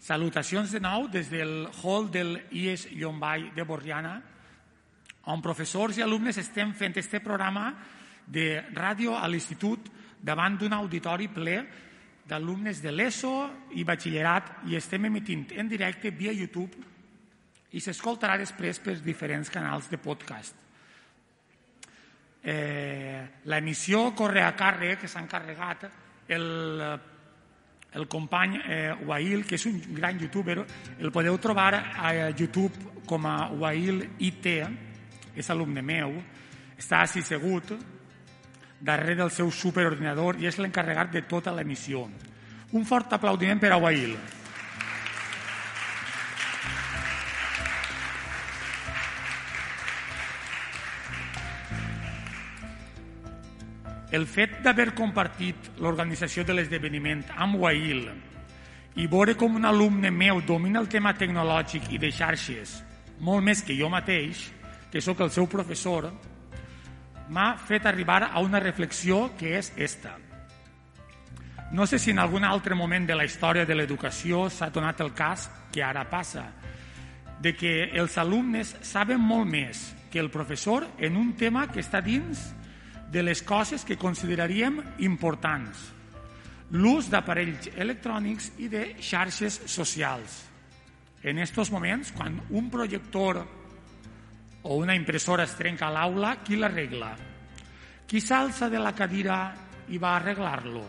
Salutacions de nou des del hall del IES Llombai de Borriana, on professors i alumnes estem fent este programa de ràdio a l'institut davant d'un auditori ple d'alumnes de l'ESO i batxillerat i estem emitint en directe via YouTube i s'escoltarà després per diferents canals de podcast. Eh, L'emissió corre a càrrec, que s'ha encarregat el, el company eh, Wail, que és un gran youtuber, el podeu trobar a YouTube com a Wail IT, és alumne meu, està així segut darrere del seu superordinador i és l'encarregat de tota l'emissió. Un fort aplaudiment per a Wail. El fet d'haver compartit l'organització de l'esdeveniment amb Wail i veure com un alumne meu domina el tema tecnològic i de xarxes molt més que jo mateix, que sóc el seu professor, m'ha fet arribar a una reflexió que és esta. No sé si en algun altre moment de la història de l'educació s'ha donat el cas que ara passa, de que els alumnes saben molt més que el professor en un tema que està dins de les coses que consideraríem importants. L'ús d'aparells electrònics i de xarxes socials. En aquests moments, quan un projector o una impressora es trenca a l'aula, qui l'arregla? Qui s'alça de la cadira i va arreglar-lo?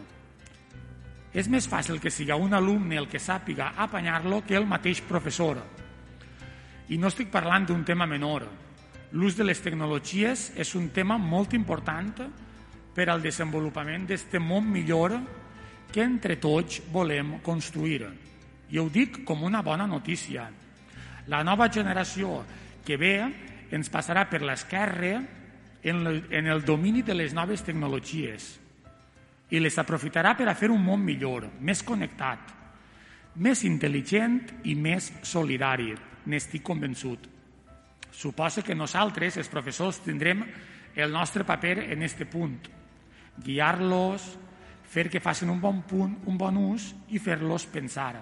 És més fàcil que siga un alumne el que sàpiga apanyar-lo que el mateix professor. I no estic parlant d'un tema menor. L'ús de les tecnologies és un tema molt important per al desenvolupament d'aquest món millor que entre tots volem construir. I ho dic com una bona notícia. La nova generació que ve ens passarà per l'esquerra en el domini de les noves tecnologies i les aprofitarà per a fer un món millor, més connectat, més intel·ligent i més solidari. N'estic convençut. Suposa que nosaltres, els professors, tindrem el nostre paper en aquest punt. Guiar-los, fer que facin un bon punt, un bon ús i fer-los pensar.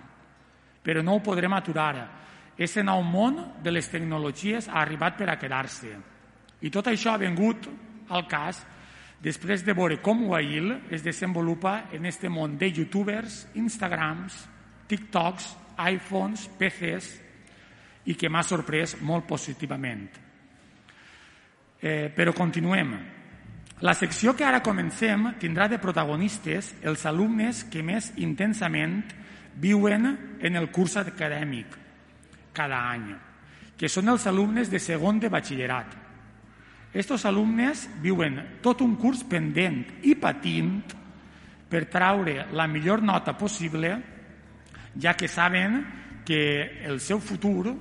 Però no ho podrem aturar. Aquest nou món de les tecnologies ha arribat per a quedar-se. I tot això ha vengut al cas després de veure com Wail es desenvolupa en aquest món de youtubers, instagrams, tiktoks, iPhones, PCs i que m'ha sorprès molt positivament. Eh, però continuem. La secció que ara comencem tindrà de protagonistes els alumnes que més intensament viuen en el curs acadèmic cada any, que són els alumnes de segon de batxillerat. Estos alumnes viuen tot un curs pendent i patint per traure la millor nota possible, ja que saben que el seu futur,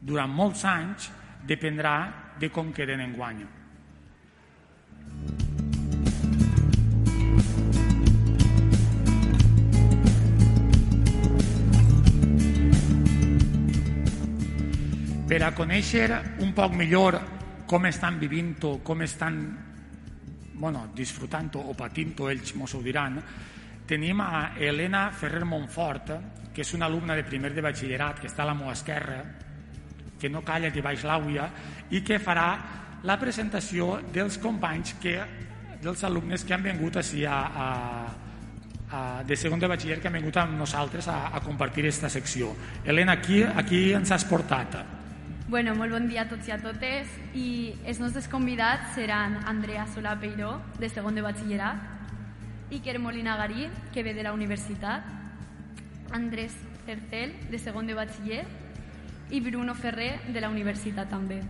durant molts anys, dependrà de com queden en guany. Per a conèixer un poc millor com estan vivint-ho, com estan bueno, disfrutant-ho o patint-ho, ells mos ho diran, tenim a Helena Ferrer Montfort, que és una alumna de primer de batxillerat, que està a la meva esquerra, que no calla que baix l'àuia, i que farà la presentació dels companys que, dels alumnes que han vingut així a, a, a, de segon de batxiller que han vingut amb nosaltres a, a compartir aquesta secció. Helena, aquí, aquí ens has portat? Bueno, molt bon dia a tots i a totes i els nostres convidats seran Andrea Solà Peiró, de segon de batxillerat, Iker Molina Garí, que ve de la universitat, Andrés Cercel, de segon de batxiller, i Bruno Ferrer, de la universitat també.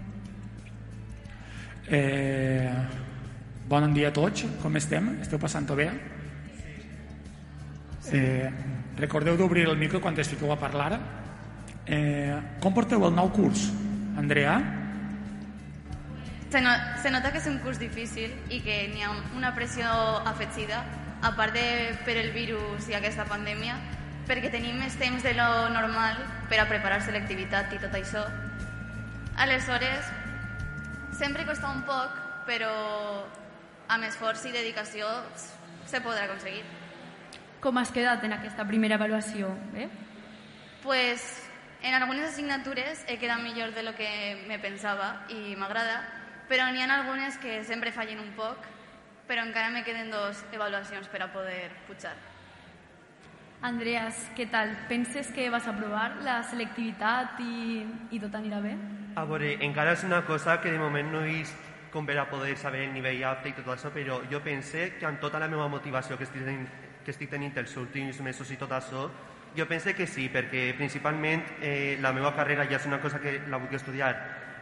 Eh, bon dia a tots, com estem? Esteu passant-ho bé? Eh, recordeu d'obrir el micro quan es fiqueu a parlar. Eh, com porteu el nou curs, Andrea? Se, no, se nota que és un curs difícil i que n'hi ha una pressió afegida, a part de per el virus i aquesta pandèmia, perquè tenim més temps de lo normal per a preparar selectivitat i tot això. Aleshores, sempre costa un poc, però amb esforç i dedicació se podrà aconseguir. Com has quedat en aquesta primera avaluació? Eh? pues, en algunes assignatures he quedat millor de lo que me pensava i m'agrada, però n'hi ha algunes que sempre fallen un poc, però encara me queden dos avaluacions per a poder pujar. Andreas, què tal? Penses que vas aprovar la selectivitat i, i tot anirà bé? A veure, encara és una cosa que de moment no he vist com per a poder saber el nivell apte i tot això, però jo pense que amb tota la meva motivació que estic tenint, que estic tenint els últims mesos i tot això, jo pense que sí, perquè principalment eh, la meva carrera ja és una cosa que la vull estudiar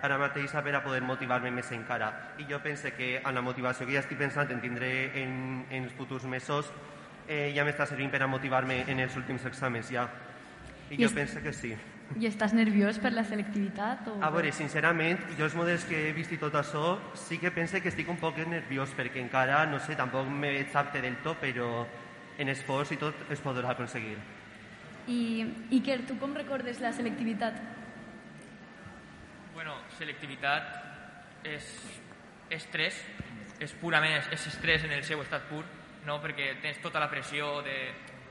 ara mateix per a poder motivar-me més encara. I jo pense que amb la motivació que ja estic pensant en tindré en, en els futurs mesos, eh, ja m'està servint per a motivar-me en els últims exàmens ja. I, I jo es- penso que sí. I estàs nerviós per la selectivitat? O... A veure, sincerament, jo els models que he vist i tot això, sí que pense que estic un poc nerviós, perquè encara, no sé, tampoc me veig apte del tot, però en esforç i tot es podrà aconseguir. I, Iker, tu com recordes la selectivitat? Bueno, selectivitat és estrès, és purament és estrès en el seu estat pur, no? perquè tens tota la pressió de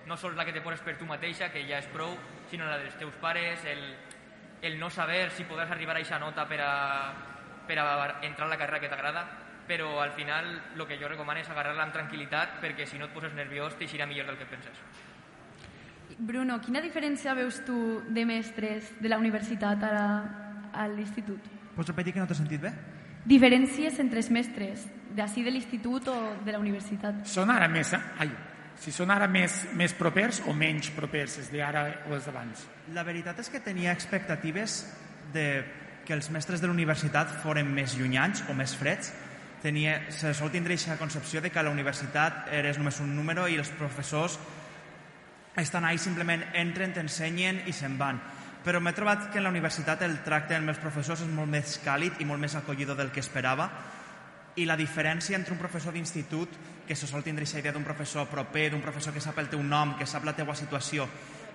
no sols la que te poses per tu mateixa, que ja és prou, sinó la dels teus pares, el, el no saber si podràs arribar a aquesta nota per a, per a entrar a la carrera que t'agrada, però al final el que jo recomano és agarrar-la amb tranquil·litat perquè si no et poses nerviós t'eixirà millor del que penses. Bruno, quina diferència veus tu de mestres de la universitat a, a l'institut? Pots repetir que no t'he sentit bé? Diferències entre els mestres, d'ací de l'institut o de la universitat? Són ara més... Ai, si són ara més, més propers o menys propers, els d'ara o els d'abans? La veritat és que tenia expectatives de que els mestres de la universitat foren més llunyans o més freds. Tenia, se sol tindre aquesta concepció de que a la universitat eres només un número i els professors estan ahí simplement entren, t'ensenyen i se'n van. Però m'he trobat que en la universitat el tracte amb els professors és molt més càlid i molt més acollidor del que esperava i la diferència entre un professor d'institut que se sol tindre aquesta idea d'un professor proper, d'un professor que sap el teu nom, que sap la teua situació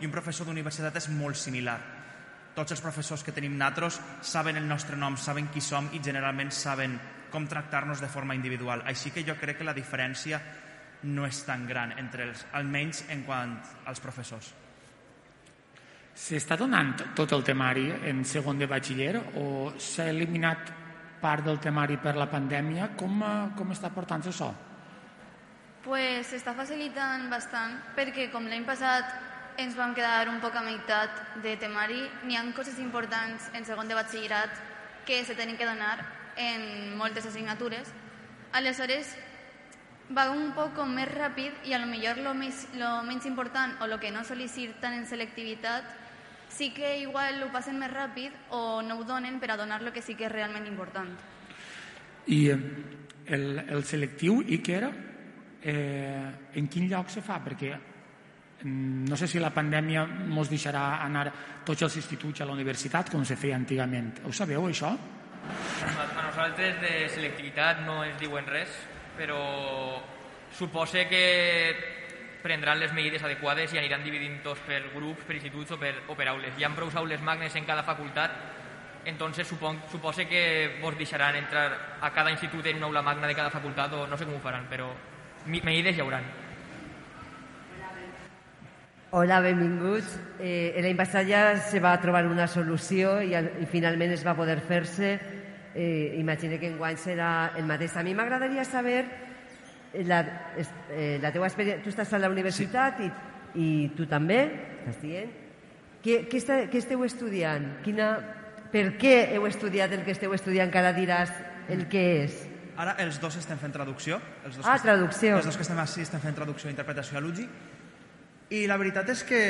i un professor d'universitat és molt similar. Tots els professors que tenim natros saben el nostre nom, saben qui som i generalment saben com tractar-nos de forma individual. Així que jo crec que la diferència no és tan gran entre els, almenys en quant als professors. S'està donant tot el temari en segon de batxiller o s'ha eliminat part del temari per la pandèmia? Com, eh, com està portant això? Pues s'està facilitant bastant perquè com l'any passat ens vam quedar un poc a meitat de temari, n'hi ha coses importants en segon de batxillerat que se tenen que donar en moltes assignatures. Aleshores, va un poc més ràpid i a lo millor lo, més, lo menys important o lo que no sol·licir tant en selectivitat sí que igual ho passen més ràpid o no ho donen per a donar lo que sí que és realment important. I eh, el, el selectiu, Iker, eh, en quin lloc se fa? Perquè mm, no sé si la pandèmia ens deixarà anar tots els instituts a la universitat com se feia antigament. Ho sabeu, això? A nosaltres de selectivitat no ens diuen res, però supose que prendran les medides adequades i aniran dividint-los per grups, per instituts o per, o per aules. Hi ha prou aules magnes en cada facultat, entonces supon, supose que vos deixaran entrar a cada institut en una aula magna de cada facultat o no sé com ho faran, però medides hi hauran. Hola, benvinguts. Eh, L'any passat ja se va trobar una solució i, i finalment es va poder fer-se. Eh, imagino que enguany serà el mateix. A mi m'agradaria saber la, es- eh, la teua experiència. Tu estàs a la universitat sí. i, i tu també, estàs dient. Què, què, està, què esteu estudiant? Quina, per què heu estudiat el que esteu estudiant? Cada diràs el que és. Ara els dos estem fent traducció. Els dos Ah, que- traducció. Els dos que estem així estem fent traducció i interpretació a l'UGI. I la veritat és que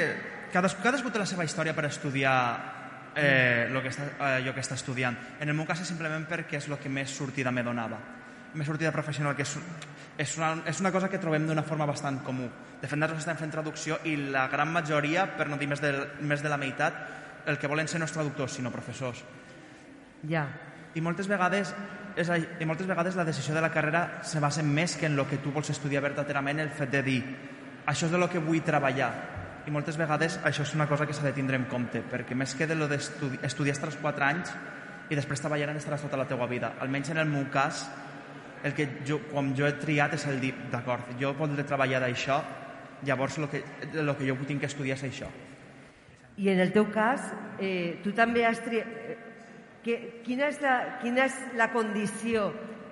cadascú, cadascú té la seva història per estudiar eh, lo que està, eh, allò que està estudiant. En el meu cas és simplement perquè és el que més sortida me donava. Més sortida professional, que és, és, una, és una cosa que trobem d'una forma bastant comú. De fet, nosaltres estem fent traducció i la gran majoria, per no dir més de, més de la meitat, el que volen ser no és traductors, sinó professors. Ja. I moltes vegades és, a- i moltes vegades la decisió de la carrera se basa més que en el que tu vols estudiar verdaderament, el fet de dir això és de lo que vull treballar. I moltes vegades això és una cosa que s'ha de tindre en compte, perquè més que de lo d'estudiar estaràs 4 anys i després treballant estaràs tota la teua vida. Almenys en el meu cas, el que jo, com jo he triat és el dir, d'acord, jo voldré treballar d'això, llavors el que, el que jo tinc que estudiar és això. I en el teu cas, eh, tu també has triat... Eh, que, quina, és la, quina és la condició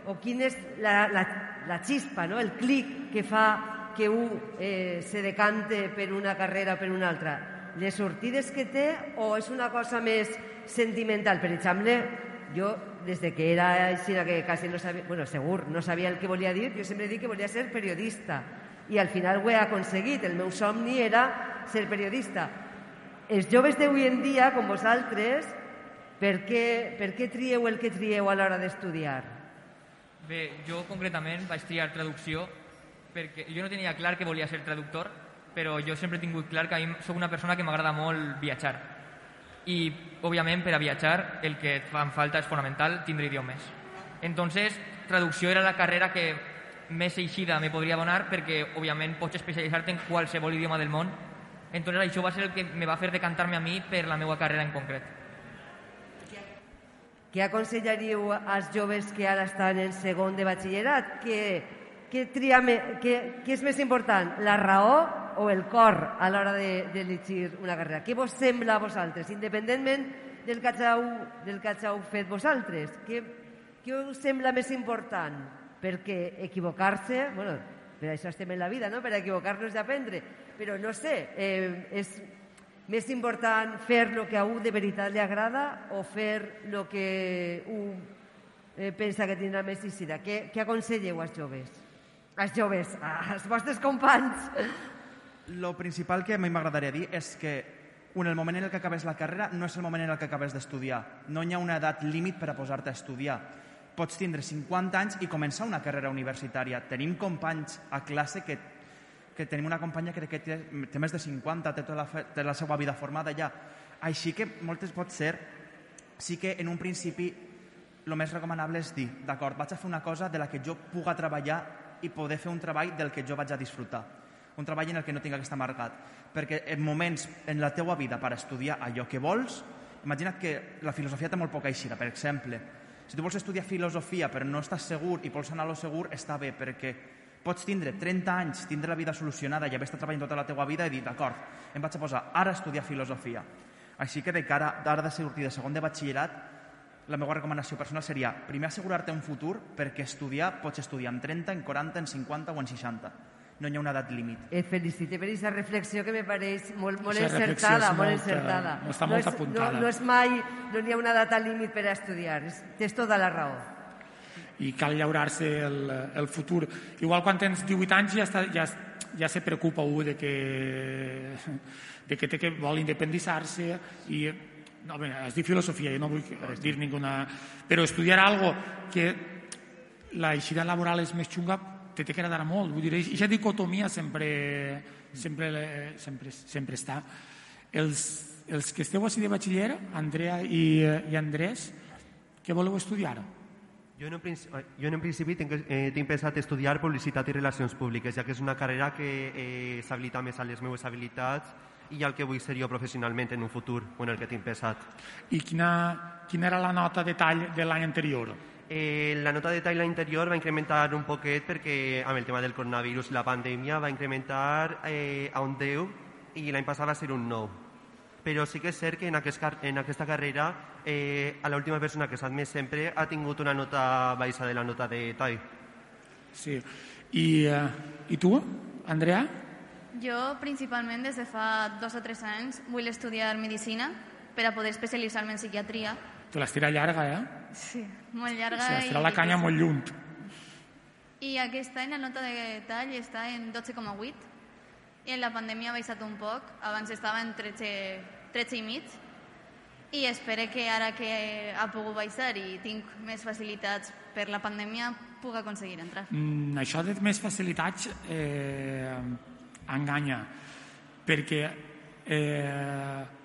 o quina és la, la, la xispa, no? el clic que fa que un eh, se decante per una carrera o per una altra? Les sortides que té o és una cosa més sentimental? Per exemple, jo, des de que era així, que quasi no sabia, bueno, segur, no sabia el que volia dir, jo sempre dic que volia ser periodista i al final ho he aconseguit. El meu somni era ser periodista. Els joves d'avui en dia, com vosaltres, per què, per què trieu el que trieu a l'hora d'estudiar? Bé, jo concretament vaig triar traducció perquè jo no tenia clar que volia ser traductor, però jo sempre he tingut clar que a mi soc una persona que m'agrada molt viatjar. I, òbviament, per a viatjar el que et fan falta és fonamental tindre idiomes. Entonces, traducció era la carrera que més eixida me podria donar perquè, òbviament, pots especialitzar-te en qualsevol idioma del món. Entonces, això va ser el que me va fer decantar-me a mi per la meva carrera en concret. Què aconsellaríeu als joves que ara estan en segon de batxillerat? Què, què, tria, què, què és més important, la raó o el cor a l'hora d'elegir de, una carrera? Què vos sembla a vosaltres, independentment del que heu, del que heu fet vosaltres? Què, què us sembla més important? perquè equivocar-se, bueno, per això estem en la vida, no? per equivocar-nos i aprendre, però no sé, eh, és més important fer el que a un de veritat li agrada o fer el que un eh, pensa que tindrà més eixida? Què, què aconselleu als joves? Als joves, als vostres companys? Lo principal que a mi m'agradaria dir és que en el moment en el que acabes la carrera no és el moment en el que acabes d'estudiar. No hi ha una edat límit per a posar-te a estudiar pots tindre 50 anys i començar una carrera universitària. Tenim companys a classe que, que tenim una companya que, que té, té més de 50, té tota la, té la seva vida formada ja. Així que moltes pot ser, sí que en un principi el més recomanable és dir, d'acord, vaig a fer una cosa de la que jo puga treballar i poder fer un treball del que jo vaig a disfrutar. Un treball en el que no tinc que estar marcat. Perquè en moments en la teua vida per estudiar allò que vols, imagina't que la filosofia té molt poca eixida, per exemple, si tu vols estudiar filosofia però no estàs segur i vols anar a lo segur, està bé, perquè pots tindre 30 anys, tindre la vida solucionada i haver estat treballant tota la teua vida i dir, d'acord, em vaig a posar ara a estudiar filosofia. Així que de cara d'ara de sortir de segon de batxillerat, la meva recomanació personal seria primer assegurar-te un futur perquè estudiar pots estudiar en 30, en 40, en 50 o en 60 no hi ha una edat límit. Et felicite per aquesta reflexió que me pareix molt, molt encertada, molt, molt encertada. No està molt no és, apuntada. No, no és mai, no hi ha una data límit per a estudiar, tens tota la raó. I cal llaurar-se el, el futur. Igual quan tens 18 anys ja, està, ja, ja se preocupa un de que, de que té que vol independitzar-se i no, bé, es diu filosofia, jo no vull dir ninguna... Però estudiar algo que la eixida laboral és més xunga te té que agradar molt. Vull dir, aquesta dicotomia sempre, sempre, sempre, sempre està. Els, els que esteu així de batxiller, Andrea i, i Andrés, què voleu estudiar? Jo en, principi, jo en principi tinc, eh, tinc pensat estudiar publicitat i relacions públiques, ja que és una carrera que eh, s'habilita més a les meves habilitats i al que vull ser jo professionalment en un futur, o en el que tinc pensat. I quina, quina era la nota de tall de l'any anterior? Eh, la nota de tall interior va incrementar un poquet perquè amb el tema del coronavirus i la pandèmia va incrementar eh, a un 10 i l'any passat va ser un 9. Però sí que és cert que en, aquest, en aquesta carrera eh, a l'última persona que s'ha admès sempre ha tingut una nota baixa de la nota de tall. Sí. I, uh, I tu, Andrea? Jo, principalment, des de fa dos o tres anys, vull estudiar Medicina per a poder especialitzar-me en psiquiatria Te l'estira llarga, eh? Sí, molt llarga. Sí, estirà la canya molt lluny. I aquest any la nota de tall està en 12,8 i en la pandèmia ha baixat un poc. Abans estava en 13, 13 i mig i espero que ara que ha pogut baixar i tinc més facilitats per la pandèmia puc aconseguir entrar. Mm, això de més facilitats eh, enganya perquè eh,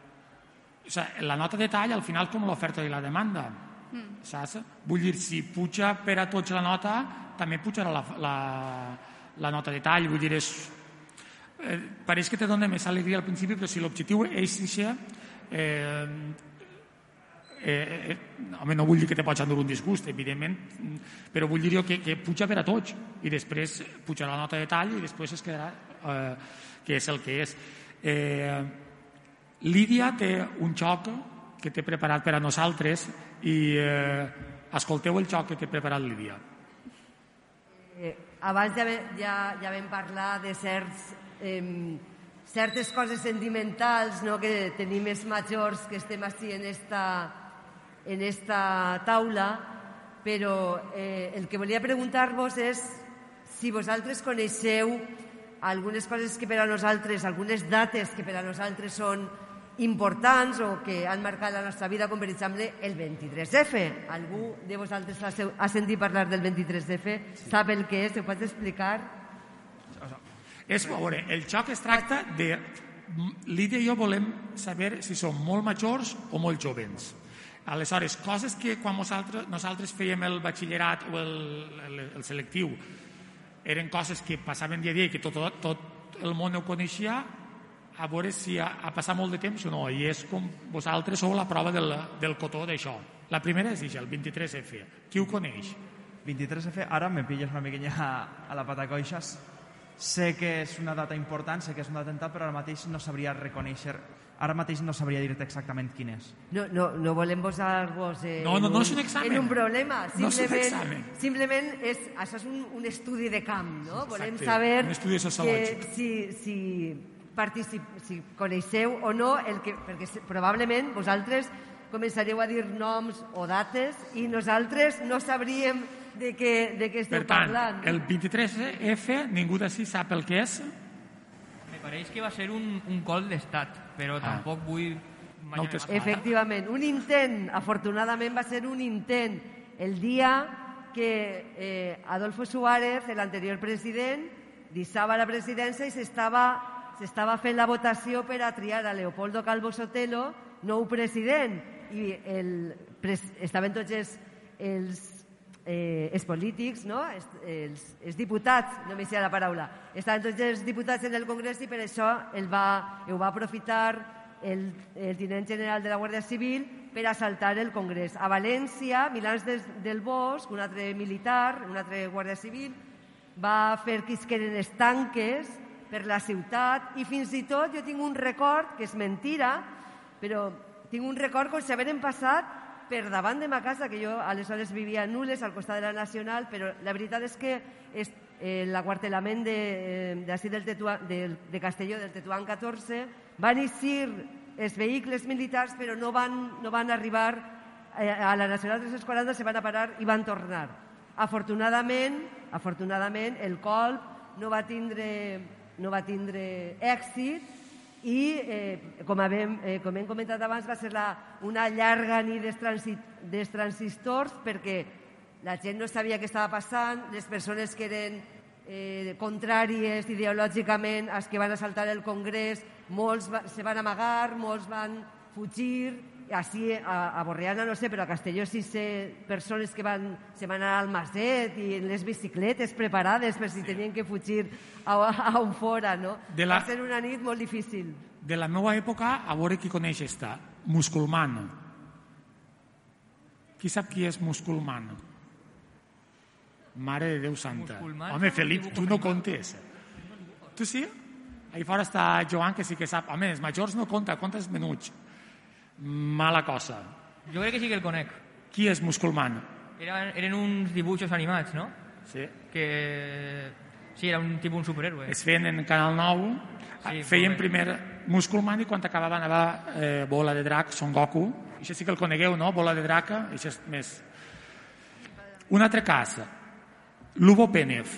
o sigui, la nota de tall al final com l'oferta i la demanda mm. saps? vull dir, si puja per a tots la nota també pujarà la, la, la nota de tall vull dir, és, eh, pareix que te dona més alegria al principi però si l'objectiu és això eh, eh, eh, home, no vull dir que te pots endur un disgust, evidentment, però vull dir que, que puja per a tots i després pujarà la nota de tall i després es quedarà eh, que és el que és. Eh, Lídia té un xoc que té preparat per a nosaltres i eh, escolteu el xoc que té preparat Lídia. Eh, abans ja, ja, ja vam parlar de certs, eh, certes coses sentimentals no? que tenim els majors que estem així en esta, en esta taula, però eh, el que volia preguntar-vos és si vosaltres coneixeu algunes coses que per a nosaltres, algunes dates que per a nosaltres són importants o que han marcat la nostra vida, com per exemple el 23F. Algú de vosaltres ha, sentit parlar del 23F? Sap el que és? Ho pots explicar? És, a veure, el xoc es tracta de... Lídia i jo volem saber si som molt majors o molt jovens. Aleshores, coses que quan nosaltres, nosaltres fèiem el batxillerat o el, el, el selectiu eren coses que passaven dia a dia i que tot, tot el món ho coneixia, a veure si ha, ha passat molt de temps o no. I és com vosaltres sou la prova del, del cotó d'això. La primera és això, el 23F. Qui ho coneix? 23F, ara me pilles una miquenya a, a la patacoixes. Sé que és una data important, sé que és un atemptat, però ara mateix no sabria reconèixer, ara mateix no sabria dir-te exactament quin és. No, no, no volem posar-vos eh, No, no, en, no és un examen. en un problema. No és un Simplement, examen. simplement és, això és un, un estudi de camp, no? Volem Exacte, saber un estudi que, si, si, particip, si coneixeu o no, el que, perquè probablement vosaltres començareu a dir noms o dates i nosaltres no sabríem de què, de què esteu Per tant, parlant. el 23F, ningú d'ací sap el que és? Me pareix que va ser un, un col d'estat, però Ah. tampoc vull... No Efectivament, un intent, afortunadament va ser un intent el dia que eh, Adolfo Suárez, l'anterior president, deixava la presidència i s'estava s'estava fent la votació per a triar a Leopoldo Calvo Sotelo, nou president, i el, pres, estaven tots els, els, eh, els polítics, no? els, els, els diputats, no m'hi la paraula, estaven tots els diputats en el Congrés i per això el va, ho va aprofitar el, el tinent general de la Guàrdia Civil per assaltar el Congrés. A València, Milans des, del Bosch, un altre militar, un altre Guàrdia Civil, va fer que isqueren els tanques per la ciutat i fins i tot jo tinc un record, que és mentira, però tinc un record com si hagueren passat per davant de ma casa, que jo aleshores vivia a Nules, al costat de la Nacional, però la veritat és que és, eh, l'aquartelament de, eh, d'ací del Tetuà, del, de Castelló, del Tetuán 14, van eixir els vehicles militars, però no van, no van arribar eh, a la Nacional 340, se van a parar i van tornar. Afortunadament, afortunadament el colp no va tindre, no va tindre èxit i, eh, com, hem, eh, com hem comentat abans, va ser la, una llarga nit dels transi- dels transistors perquè la gent no sabia què estava passant, les persones que eren eh, contràries ideològicament als que van assaltar el Congrés, molts va, se van amagar, molts van fugir, així a, a Borriana no sé, però a Castelló sí sé persones que van, se van anar al Maset i en les bicicletes preparades per si sí. tenien que fugir a, a on fora, no? De la- Va ser una nit molt difícil. De la meva època, a veure qui coneix esta. Musculman. Qui sap qui és Musculman? Mare de Déu Santa. Musculman Home, un Felip, tu no contes. Tu sí? Ahí fora està Joan, que sí que sap. Home, els majors no compta, compta els menuts. Mala cosa. Jo crec que sí que el conec. Qui és Musculman? Eren, eren uns dibuixos animats, no? Sí. Que... Sí, era un tipus un superhéroe. Es feien en Canal 9, Sí, feien correcte. primer Musculman i quan acabava anava eh, Bola de Drac, Son Goku. Això sí que el conegueu, no? Bola de Draca, això és més... Un altre cas, Lubo Penev.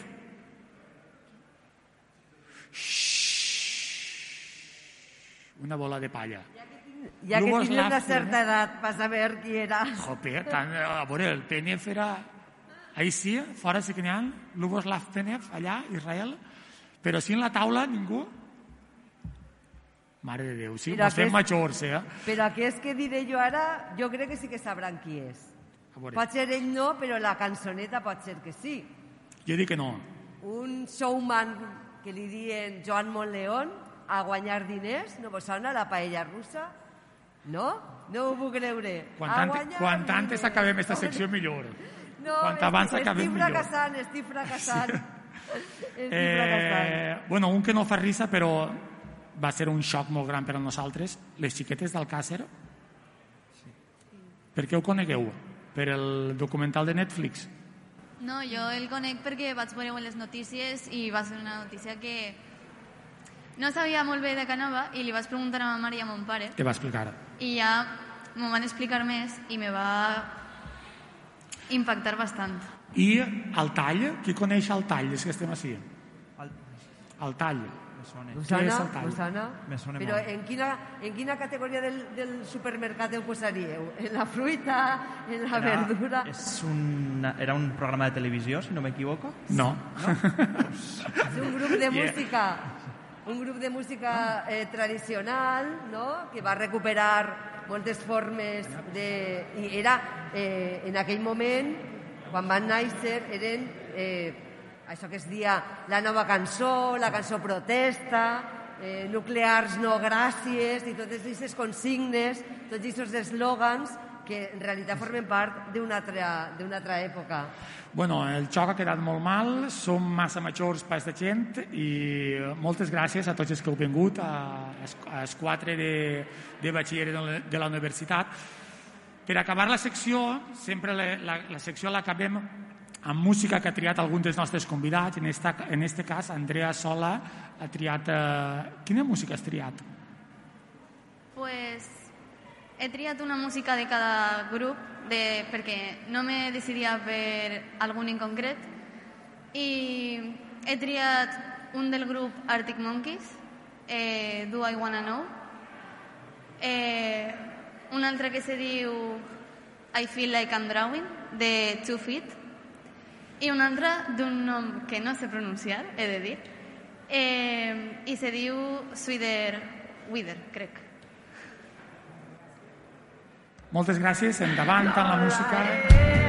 Una bola de palla. Ja que Llavors, tenia la- una certa edat per saber qui era. Jope, tant, a veure, el Penev era... Ahí sí, fora sí que n'hi ha, Luboslav Penev, allà, Israel, però sí en la taula ningú. Mare de Déu, sí, mos fem majors, eh? Però aquest que diré jo ara, jo crec que sí que sabran qui és. Pot ser ell no, però la cançoneta pot ser que sí. jo dic que no. Un showman que li diuen Joan Montleón a guanyar diners, no vos sona la paella russa? No? No ho puc creure. Quan, tant, guanyar quan antes acabem esta secció, millor. No, Quant abans estic, acabem, estic millor. fracassant, estic fracassant. estic fracassant. Eh, bueno, un que no fa risa, però va ser un xoc molt gran per a nosaltres. Les xiquetes d'Alcàcer, per què ho conegueu? Per el documental de Netflix? No, jo el conec perquè vaig veure les notícies i va ser una notícia que no sabia molt bé de què anava i li vaig preguntar a ma mare i a mon pare Te va explicar. i ja m'ho van explicar més i me va impactar bastant. I el tall, qui coneix el tall des que estem així? El... El tall. Me sona. Què és el tall? Susana, Me sona però molt. en quina, en quina categoria del, del supermercat ho posaríeu? En la fruita, en la verdura? És un, era un programa de televisió, si no m'equivoco. No. És un grup de Yeah. Un grup de música eh, tradicional, no?, que va recuperar moltes formes de... I era, eh, en aquell moment, quan van néixer, eren eh, això que es dia la nova cançó, la cançó protesta, eh, nuclears no gràcies, i totes aquestes consignes, tots aquests eslògans que en realitat formen part d'una altra, d'una altra època. Bueno, el xoc ha quedat molt mal, som massa majors per aquesta gent i moltes gràcies a tots els que heu vingut, a, a els quatre de, de batxiller de la, de la universitat. Per acabar la secció, sempre la, la, la secció l'acabem amb música que ha triat algun dels nostres convidats. En, esta, en este cas, Andrea Sola ha triat... Eh, quina música has triat? Pues he triat una música de cada grup de, perquè no me decidia per algun en concret i he triat un del grup Arctic Monkeys, eh, Do I Wanna Know, eh, un altre que se diu I Feel Like I'm Drawing, de Two Feet, i un altre d'un nom que no sé pronunciar, he de dir, eh, i se diu Sweeter Wither, crec. Moltes gràcies, endavant amb la música.